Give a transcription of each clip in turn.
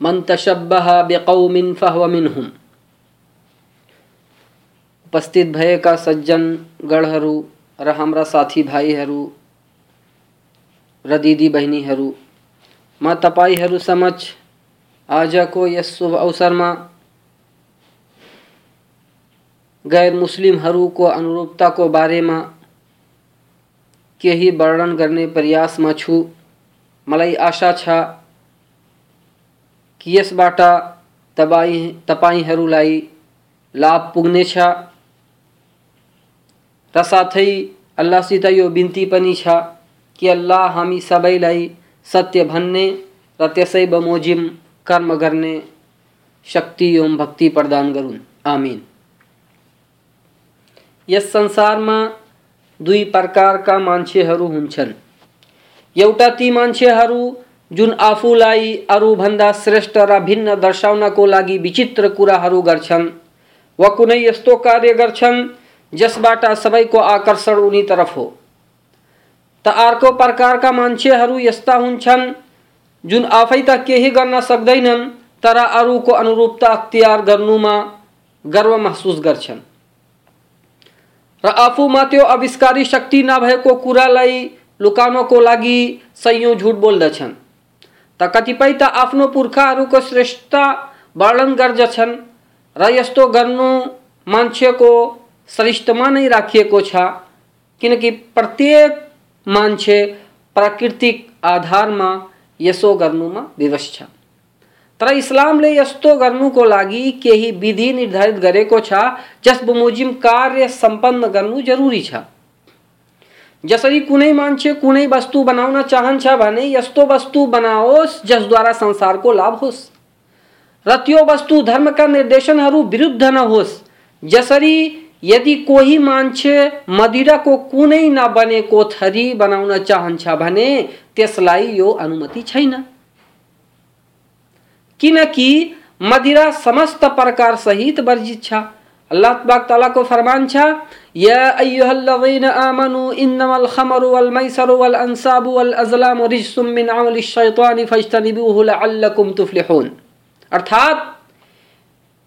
मन तशब्बह बेकौमिन फहव मिनहुम उपस्थित भएका सज्जन, गढहरू र हाम्रा साथी भाइहरू र दिदी बहिनीहरू म तपाईँहरू समक्ष आजको यस शुभ अवसरमा गैर मुस्लिमहरूको अनुरूपताको बारेमा केही वर्णन गर्ने प्रयासमा छु। मलाई आशा छ कि यसबाट तपाईँ तपाईँहरूलाई लाभ पुग्नेछ। र साथै अल्लाहसित यो बिन्ती पनि छ कि अल्लाह हामी सबैलाई सत्य भन्ने र त्यसै बमोजिम कर्म गर्ने शक्ति एवं भक्ति प्रदान गरून्। आमिन। यस संसारमा दुई प्रकारका मान्छेहरू हुन्छन्। एउटा ती मान्छेहरू जुन आफूलाई अरूभन्दा श्रेष्ठ र भिन्न दर्शाउनको लागि विचित्र कुराहरू गर्छन्, वा कुनै यस्तो कार्य गर्छन्, जसबाट सबैको आकर्षण उनी तरफ़ हो। त अर्को प्रकारका मान्छेहरू यस्ता हुन्छन्, जुन आफै त केही गर्न सक्दैनन्, तर अरूको अनुरूपता अख्तियार गर्नुमा गर्व महसुस गर्छन्। र आफूमा त्यो आविष्कारी शक्ति नभएको कुरालाई लुकाउनको लागि सयौँ झुट बोल्दछन्। कतिपय त आफ्नो पुर्खाहरूको श्रेष्ठता वर्णन गर्दछन् र यस्तो गर्नु मान्छेको श्रेष्ठमा नै राखिएको छ, किनकि प्रत्येक मान्छे प्राकृतिक आधारमा यसो गर्नुमा विवश छ। तर इस्लामले यस्तो गर्नुको लागि केही विधि निर्धारित गरेको छ, जस बमोजिम कार्य सम्पन्न गर्नु जरुरी छ। जसरी कुनै मान्छे कुनै वस्तु बनाउन चाहन्छ भने यस्तो वस्तु बनाओस् जसद्वारा संसारको लाभ होस्। र त्यो वस्तु धर्मका निर्देशनहरू विरुद्ध न नहोस्। जसरी यदि कोही मान्छे मदिराको कुनै नबनेको थरी बनाउन चाहन्छ भने त्यसलाई यो अनुमति छैन। किनकि मदिरा समस्त प्रकार सहित वर्जित छ। अल्लाह ताला को फरमान छा या अय्युहल्लज़ीना आमनु इन्नमल खमरु वल मैसरु वल अंसाबु वल अज़लामु रिज्सुम मिन अमलि शैतानि फज्तनिबूहु लअल्लकुम तुफ्लिहून अर्थात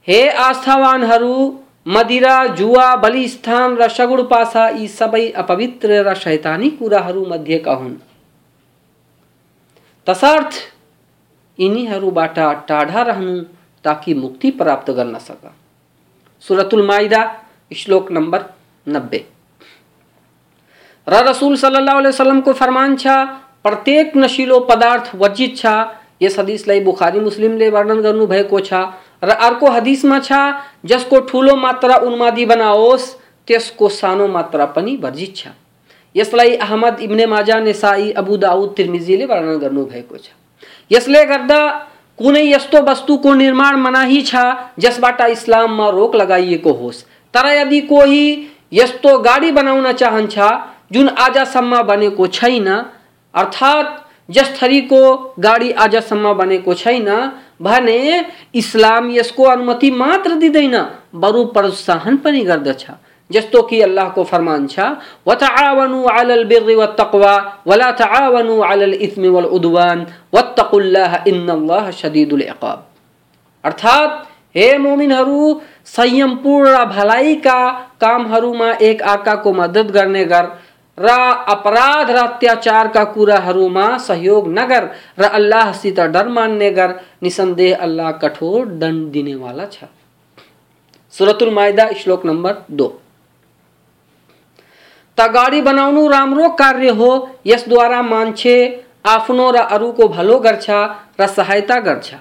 हे आस्थावानहरू मदिरा जुवा बलिस्थान र सगुड पासा यी सबै अपवित्र र शैतानी कुराहरू मध्येका हुन् तसर्थ यिनीहरूबाट टाढा रहनु ताकि मुक्ति प्राप्त गर्न सक सूरतुल माइदा, श्लोक नंबर नब्बे। रसूल सल्लल्लाहु अलैहि वसल्लम को फरमान छ, प्रत्येक नशीलो पदार्थ वर्जित छ। यस हदिसलाई बुखारी मुस्लिमले वर्णन गर्नुभएको छ। र अर्को हदिसमा छ, जसको ठुलो मात्रा उन्मादी बनाओस्, त्यसको सानो मात्रा पनि वर्जित छ। यसलाई अहमद इब्ने माजा, नेसाई, अबु दाउद तिर्मिजीले वर्णन गर्नुभएको छ। यसले गर्दा कुनै यस्तो वस्तुको निर्माण मनाही छ, जसबाट इस्लाममा रोक लगाइएको होस्। तर यदि कोही यस्तो गाडी बनाउन चाहन्छ, जुन आजसम्म बनेको अर्थात् जस थरीको गाडी आजसम्म बनेको छैन, भने इस्लाम यसको अनुमति मात्र दिँदैन, बरु प्रोत्साहन पनि गर्दछ। जस्तो कि अल्लाह को फरमान छ, वतआवनु अलल बिर्रि वत्तक़वा, वला तआवनु अलल इस्मि वल उद्वान, वत्तकुल्लाह इन्नल्लाह शदीदुल इक़ाब। अर्थात, हे मोमिनहरू संयमपूर्ण भलाइका कामहरूमा एक अर्काको मद्दत गर्ने गर र अपराध र सहयोग नगर, र डर मान्ने गर निसन्देह अल्लाह कठोर दण्ड दिनेवाला छ। सुरतुल माइदा श्लोक नंबर दो। गाडी बनाउनु राम्रो कार्य हो यसद्वारा मान्छे आफ्नो र अरूको भलो गर्छ र सहायता गर्छ।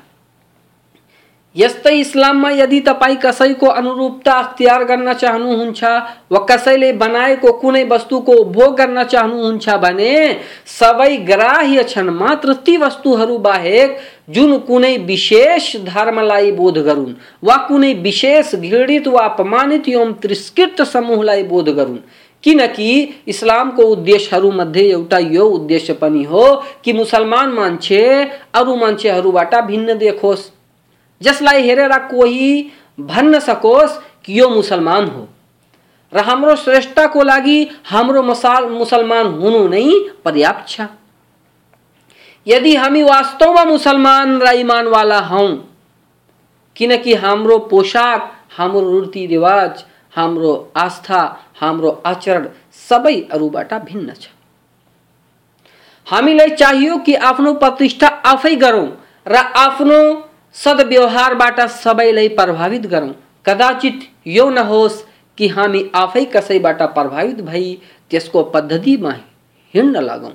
यस्तै इस्लाममा यदि तपाईँ कसैको अनुरूपता अख्तियार गर्न चाहनुहुन्छ वा कसैले बनाएको कुनै वस्तुको उपभोग गर्न चाहनुहुन्छ भने, सबै ग्राह्य छन् मात्र ती वस्तुहरू बाहेक जुन कुनै विशेष धर्मलाई बोध गरून् वा कुनै विशेष घृणित वा अपमानित एवं तिरस्कृत समूहलाई बोध गरून्। किनकि इस्लामको उद्देश्यहरूमध्ये एउटा यो उद्देश्य पनि हो कि मुसलमान मान्छे, अरू मान्छेहरूबाट भिन्न देखोस्। जसलाई हेरेर कोही भन्न सकोस् कि यो मुसलमान हो। र हाम्रो श्रेष्ठताको लागि हाम्रो मसाल मुसलमान हुनु नै पर्याप्त छ। यदि हामी वास्तवमा मुसलमान र इमानवाला हौँ, किनकि हाम्रो पोसाक हाम्रो रीतिरिवाज हाम्रो आस्था, हाम्रो आचरण सबै अरूबाट भिन्न छ। हामीलाई चाहियो कि आफ्नो प्रतिष्ठा आफै गरौँ र आफ्नो सद्व्यवहारबाट सबैलाई प्रभावित गरौँ। कदाचित यो नहोस् कि हामी आफै कसैबाट प्रभावित भई त्यसको पद्धतिमा हिँड्न लागौँ।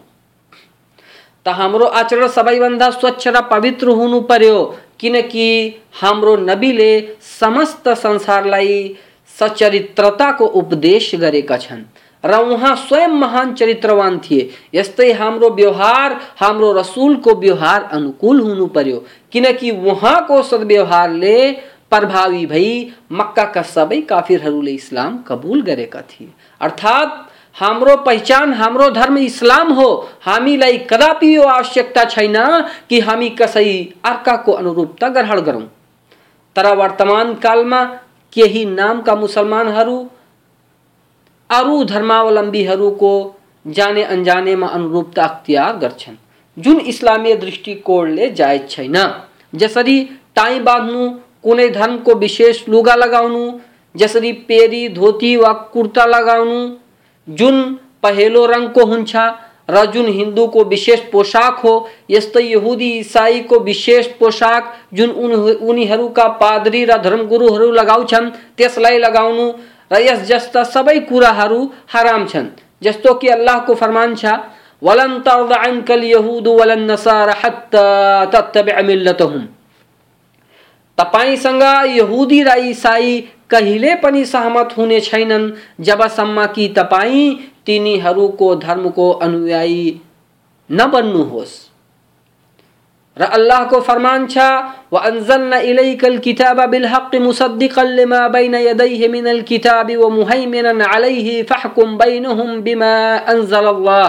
त हाम्रो आचरण सबैभन्दा स्वच्छ र पवित्र हुनु पर्यो, किनकि हाम्रो नबीले समस्त संसारलाई सचरित्रताको उपदेश गरेका छन् र उहाँ स्वयं महान चरित्रवान थिए। यस्तै हाम्रो व्यवहार, हाम्रो रसुलको व्यवहार अनुकूल हुनु पर्यो। किनकि उहाँको सद्व्यवहारले प्रभावी भई मक्काका सबै काफिरहरूले इस्लाम कबुल गरेका थिए। अर्थात् हाम्रो पहिचान, हाम्रो धर्म इस्लाम हो। हामीलाई कदापि यो आवश्यकता छैन कि हामी कसै अर्काको अनुरूपता ग्रहण गरौँ। तर वर्तमान कालमा केही नामका मुसलमानहरू, अरू धर्मावलम्बीहरूको जाने अनजानेमा अनुरूपता अख्तियार गर्छन्। जुन इस्लामीय दृष्टिकोणले जायज़ छैन, जसरी टाई बाँध्नु, कुनै धर्मको विशेष लुगा लगाउनु, जसरी पेरी, धोती वा कुर्ता लगाउनु, जुन पहेलो रङको हुन्छ र जुन हिन्दूको विशेष पोसाक हो, यस्तै यहुदी इसाईको विशेष पोसाक जुन उन उनीहरूका पादरी र धर्मगुरुहरू लगाउँछन् त्यसलाई लगाउनु र जस्ता सबै कुराहरू हराम छन्। जस्तो कि अल्लाहको फरमान छ, वलन तर्द अन्कल यहुद वलन नसार मिल्लतहुम तपाईँसँग यहुदी र इसाई कहिले पनि सहमत हुने छैनन्। जबसम्म कि तपाईँ तिनीहरूको धर्मको अनुयायी नबन्नुहोस् र अल्लाहको फरमान छ व अनजलना इलैकल किताब बिलहक मुसद्दिकल लिमा बैन यदैहि मिनल किताब व मुहैमिनन अलैहि फहकुम बैनहुम बिमा अनजल अल्लाह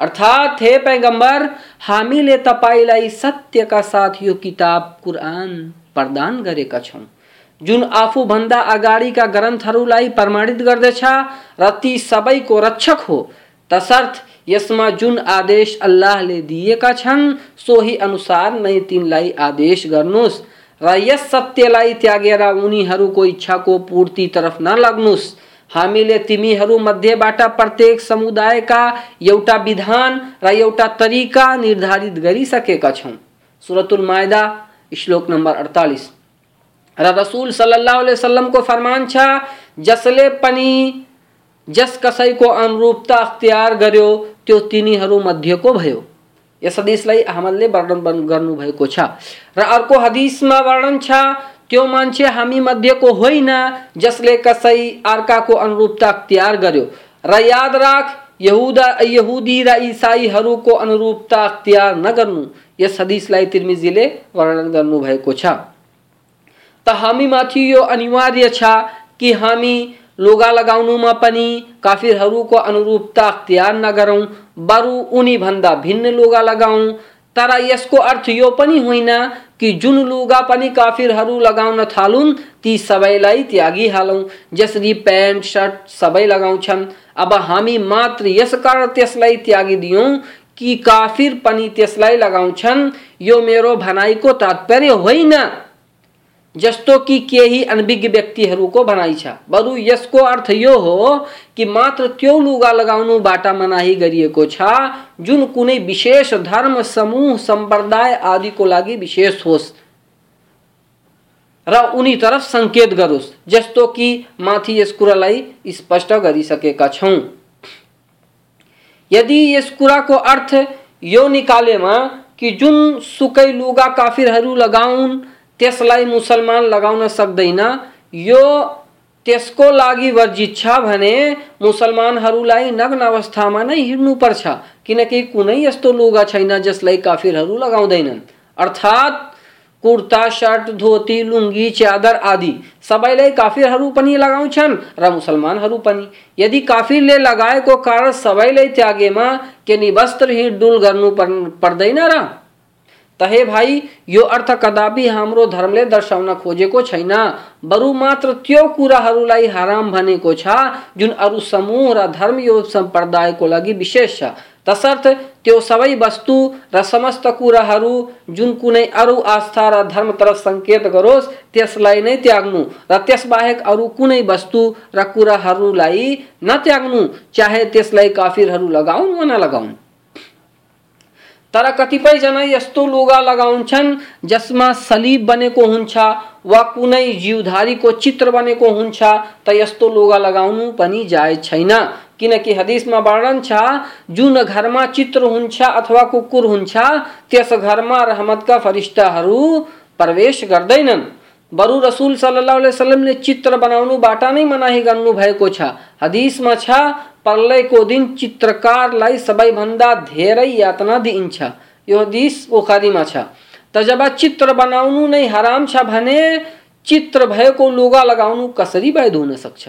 अर्थात्, हे पैगंबर हामीले तपाईँलाई सत्यका साथ यो किताब कुरान प्रदान गरेका छौँ। जुन आफूभन्दा अगाडिका ग्रन्थहरूलाई प्रमाणित गर्दछ र ती सबैको रक्षक हो, तसर्थ यसमा जुन आदेश अल्लाहले दिएका छन्, सोही अनुसार नै तिनलाई आदेश गर्नुहोस् र यस सत्यलाई त्यागेर उनीहरूको इच्छाको पूर्तितर्फ नलाग्नुहोस्। हामीले तिमीहरू मध्येबाट प्रत्येक समुदायका एउटा विधान र एउटा तरिका निर्धारित गरिसकेका छौँ। सुरतुल मायदा, श्लोक नम्बर अडतालिस। र रसुल सल्लाह वसल्लमको फरमान छ, जसले पनि जस कसैको अनुरूपता अख्तियार गर्यो, त्यो तिनीहरू मध्येको भयो। यस हदिसलाई अहमदले वर्णन गर्नुभएको छ। र अर्को हदिसमा वर्णन छ त्यो मान्छे हामी मध्येको होइन, जसले कसै अर्काको अनुरूपता अख्तियार गर्यो। र याद राख, यहुदा, यहुदी र इसाईहरूको अनुरूपता अख्तियार नगर्नु। यस हदिसलाई तिर्मिजीले वर्णन गर्नुभएको छ। त हामीमाथि यो अनिवार्य छ कि हामी लुगा लगाउनुमा पनि काफिरहरूको अनुरूपता अख्तियार नगरौँ, बरु उनीभन्दा भिन्न लुगा लगाउँ तर यसको अर्थ यो पनि होइन कि जुन लुगा पनि काफिरहरू लगाउन थालुन्, ती सबैलाई त्यागिहालौँ। जसरी प्यान्ट सर्ट सबै लगाउँछन्। अब हामी मात्र यस कारण त्यसलाई त्यागिदियौँ कि काफिर पनि त्यसलाई लगाउँछन्। यो मेरो भनाइको तात्पर्य होइन। जस्तो कि केही अनभिज्ञ व्यक्तिहरूको भनाइ छ। बरु यसको अर्थ यो हो कि मात्र त्यो लुगा लगाउनुबाट मनाही गरिएको छ, जुन कुनै विशेष धर्म, समूह, सम्प्रदाय आदिको लागि विशेष होस्। र उनी तरफ़ सङ्केत गरोस्, जस्तो कि माथि यस कुरालाई स्पष्ट गरिसकेका छौँ। यदि यस कुराको अर्थ यो निकालेमा कि जुन सुकै लुगा काफिरहरू लगाउन् त्यसलाई मुसलमान लगाउन सक्दैन। यो त्यसको लागि वर्जिच्छा भने मुसलमानहरूलाई नग्न अवस्थामा नै हिँड्नुपर्छ। किनकि कुनै यस्तो लुगा छैन जसलाई काफिरहरू लगाउँदैनन्। अर्थात् कुर्ता शर्ट धोती, लुङ्गी, च्यादर आदि सबैलाई काफिरहरू पनि लगाउँछन् र मुसलमानहरू पनि। यदि काफिरले लगाएको कारण सबैलाई त्यागेमा के निवस्त्र हिँडडुल गर्नु पर्दैन र तहे भाई, यो अर्थ कदापि हाम्रो धर्मले दर्शाउन खोजेको छैन। बरु मात्र त्यो कुराहरूलाई हराम भनेको छ, जुन अरू समूह र धर्म यो सम्प्रदायको लागि विशेष छ। तसर्थ, त्यो सबै वस्तु र समस्त कुराहरू, जुन कुनै अरू आस्था र धर्मतर्फ सङ्केत गरोस्, त्यसलाई नै त्याग्नु र त्यसबाहेक अरू कुनै वस्तु र कुराहरूलाई नत्याग्नु चाहे त्यसलाई काफिरहरू लगाउन् वा नलगाउन्। तर कतिपय जन यस्तो लुगा लगाउँछन् जसमा सलीब बनेको हुन्छ, वा कुनै जीवधारीको चित्र बनेको हुन्छ, त यस्तो लुगा लगाउनु पनि जायज़ छैन। किनकि हदिसमा वर्णन छ, जुन घरमा चित्र हुन्छ अथवा कुकुर हुन्छ, त्यस घरमा रहमतका फरिस्ताहरू प्रवेश गर्दैनन्। बरु रसुल सल्लल्लाहु अलैहि वसल्लमले चित्र बनाउनुबाट नै मनाही गर्नु भएको छ। छ प्रलयको दिन चित्रकारलाई सबैभन्दा धेरै यातना दिइन्छ यो हदिस बुखारीमा छ। त जब चित्र बनाउनु नै हराम छ भने, चित्र भएको लुगा लगाउनु कसरी वैध हुन सक्छ?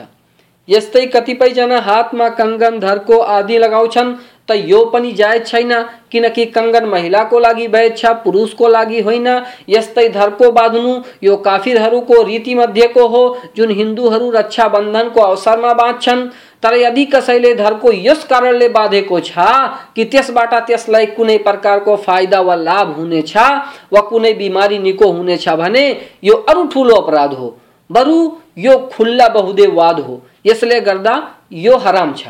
यस्तै कतिपयजना हातमा कङ्गन धर्को आदि लगाउँछन्। त यो पनि जायज़ छैन, किनकि कङ्गन महिलाको लागि वैध छ पुरुषको लागि होइन। यस्तै धर्को बाँध्नु, यो काफिरहरूको रीतिमध्येको हो, जुन हिन्दूहरू रक्षाबन्धनको अवसरमा बाँध्छन्। तर यदि कसैले धर्को यस कारणले बाँधेको छ, कि त्यसबाट त्यसलाई कुनै प्रकारको फाइदा वा लाभ हुनेछ वा कुनै बिमारी निको हुनेछ भने, यो अरू ठुलो अपराध हो। बरु यो खुल्ला बहुदेववाद हो। यसले गर्दा यो हराम छ।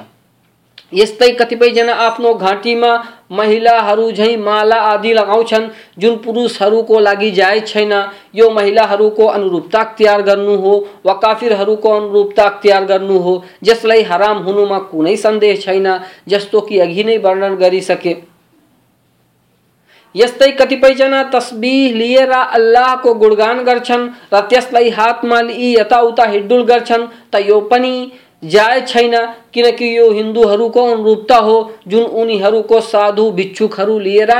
यस्तै कतिपयजना आफ्नो घाँटीमा महिलाहरू झैँ माला आदि लगाउँछन्, जुन पुरुषहरूको लागि जायज़ छैन। यो महिलाहरूको अनुरूपता अख्तियार गर्नु हो वा काफिरहरूको अनुरूपता अख्तियार गर्नु हो, जसलाई हराम हुनुमा कुनै सन्देह छैन, जस्तो कि अघि नै वर्णन गरिसके। यस्तै कतिपयजना तस्बिह लिएर अल्लाहको गुणगान गर्छन् र त्यसलाई हातमा लिई यताउता हिड्डुल गर्छन्, त यो पनि जायज़ छैन किनकि यो हिन्दूहरूको अनुरूपता हो, जुन उनीहरूको साधु भिक्षुकहरू लिएर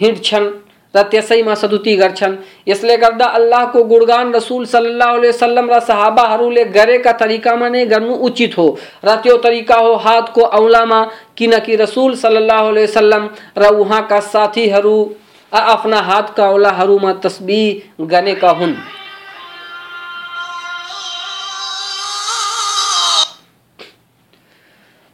हिँड्छन् र त्यसैमा सदुति गर्छन्। यसले गर्दा अल्लाहको गुणगान रसुल सल्लाह वसल्लम र सहाबाहरूले गरेका तरिकामा नै गर्नु उचित हो र त्यो तरिका हो हातको औलामा किनकि रसुल सल्लाह वसल्लम र उहाँका साथीहरू आफ्ना हातका औलाहरूमा तस्बिह गनेका हुन्।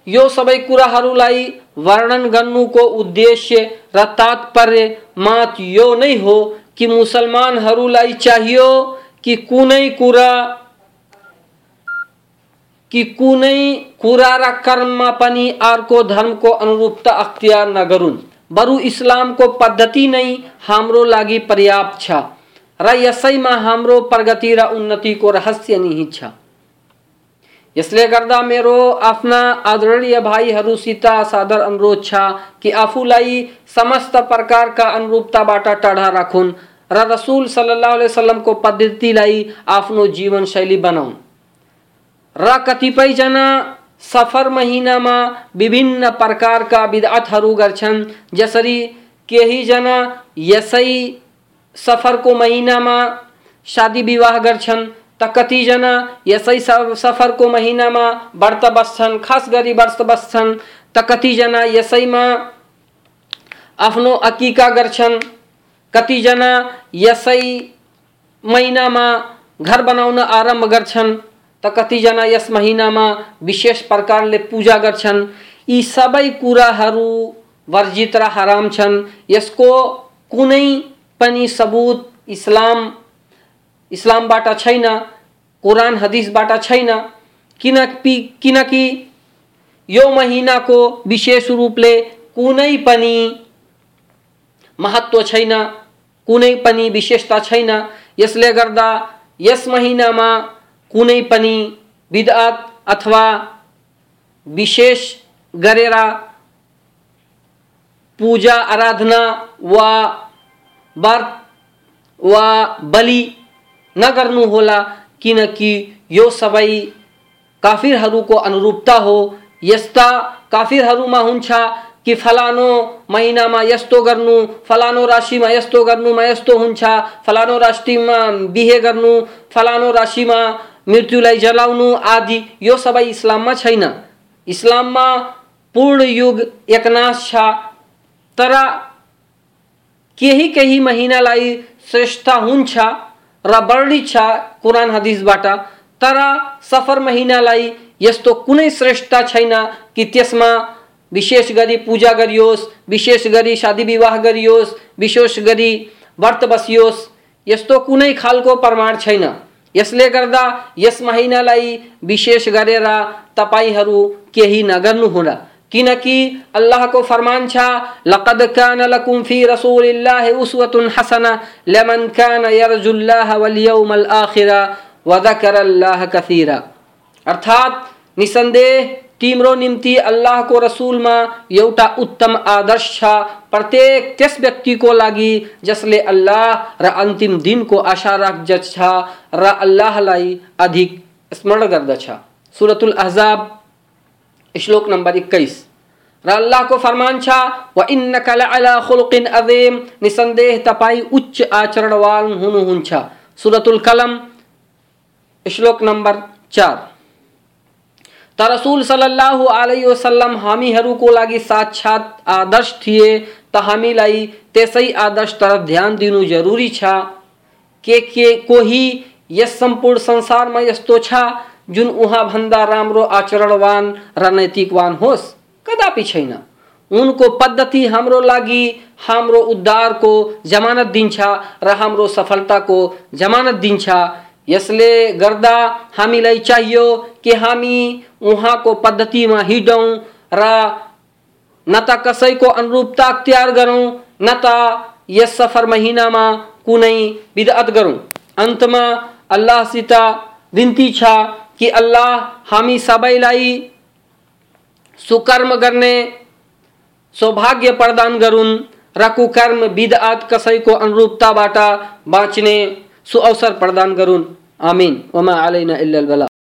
यो सबै कुराहरूलाई वर्णन गर्नुको उद्देश्य र तात्पर्य मात यो नै हो कि मुसलमानहरूलाई चाहियो कि कुनै कुरा, कि कुनै कुरा र कर्ममा पनि अर्को धर्मको अनुरूपता अख्तियार नगरून् बरु इस्लामको पद्धति नै हाम्रो लागि पर्याप्त छ र यसैमा हाम्रो प्रगति र उन्नतिको रहस्य निहित छ। यसले गर्दा मेरो आफ्ना आदरणीय भाइहरूसित सादर अनुरोध छ कि आफूलाई समस्त प्रकारका अनुरूपताबाट टाढा राखुन् र रसुल सल्लाह वसल्लमको पद्धतिलाई आफ्नो जीवनशैली बनाउन्। र कतिपयजना सफ़र महिनामा विभिन्न प्रकारका विधातहरू गर्छन्, जसरी केहीजना यसै सफरको महिनामा शादी विवाह गर्छन् त कतिजना यसै सफरको महिनामा व्रत बस्छन्, खास गरी व्रत बस्छन्। त कतिजना यसैमा आफ्नो अकिका गर्छन्। कतिजना यसै महिनामा घर बनाउन आरंभ गर्छन्। त कतिजना यस महिनामा विशेष प्रकारले पूजा गर्छन्। यी सबै कुराहरू वर्जित र हराम छन्। यसको कुनै पनि सबुत इस्लाम इस्लामबाट छैन, कुरान, हदिसबाट छैन किन किनकि यो महिनाको विशेष रूपले कुनै पनि महत्व छैन, कुनै पनि विशेषता छैन। यसले गर्दा यस महिनामा कुनै पनि अथवा विशेष गरेर पूजा, आराधना वा व्रत वा बलि नगर्नुहोला किनकि यो सबै काफिरहरूको अनुरूपता हो। यस्ता काफिरहरूमा हुन्छ कि फलानो महिनामा यस्तो गर्नु, फलानो राशिमा यस्तो गर्नुमा यस्तो हुन्छ, फलानो राशिमा बिहे गर्नु, फलानो राशिमा मृत्युलाई जलाउनु आदि यो सबै इस्लाममा छैन। इस्लाममा पूर्ण युग एकनाश छ। तर केही केही महिनालाई श्रेष्ठ हुन्छ। र वर्णित छ कुरान हदिसबाट तर सफ़र महिनालाई यस्तो कुनै श्रेष्ठ छैन कि त्यसमा विशेष गरी पूजा गरियोस्, विशेष गरी शादी विवाह गरियोस्, विशेष गरी व्रत बसियोस्, यस्तो कुनै खालको प्रमाण छैन। यसले गर्दा यस महिनालाई विशेष गरेर तपाईँहरू केही नगर्नुहोला किनकि अल्लाहको फरमान छ, लक़द कान लकुम फ़ी रसूलिल्लाह उस्वतुन हसना लमन कान यरजुल्लाह वल यौमल आखिरा व ज़करल्लाह कसीरा। अर्थात निसन्देह तिम्रो निम्ति अल्लाहको रसुलमा एउटा उत्तम आदर्श छ, प्रत्येक त्यस व्यक्तिको लागि जसले अल्लाह र अन्तिम दिनको आशा राख्दछ र अल्लाहलाई अधिक स्मरण गर्दछ। सुरतुल अहजाब श्लोक नम्बर एक्काइस र अल्लाहको फरमान छ, व इन्नका लअला खुलुकिन अजीम निसन्देह तपाईँ उच्च आचरणवान हुनुहुन्छ सुरतुल कलम, श्लोक नम्बर चार। त रसुल सल्लाह अलैहि वसल्लम हामीहरूको लागि साक्षात आदर्श थिए, त हामीलाई त्यसै आदर्शतर्फ ध्यान दिनु जरुरी छ। के के कोही यस सम्पूर्ण संसारमा यस्तो छ? जुन उहाँभन्दा राम्रो आचरणवान र नैतिकवान होस्, कदापि छैन। उनको पद्धति हाम्रो लागि हाम्रो उद्धारको जमानत दिन्छ र हाम्रो सफलताको जमानत दिन्छ। यसले गर्दा हामीलाई चाहियो कि हामी उहाँको पद्धतिमा हिँडौँ र न त कसैको अनुरूपता अख्तियार गरौँ, न त यस सफ़र महिनामा कुनै बिदअत गरौँ। अन्तमा अल्लाहसित बिन्ती छ कि अल्लाह हामी सबैलाई सुकर्म करने, सौभाग्य प्रदान गरून् र कुकर्म को कसैको अनुरूपताबाट बाँच्ने सुअवसर प्रदान गरून् आमिन। वमा अलैना इल्लल बला।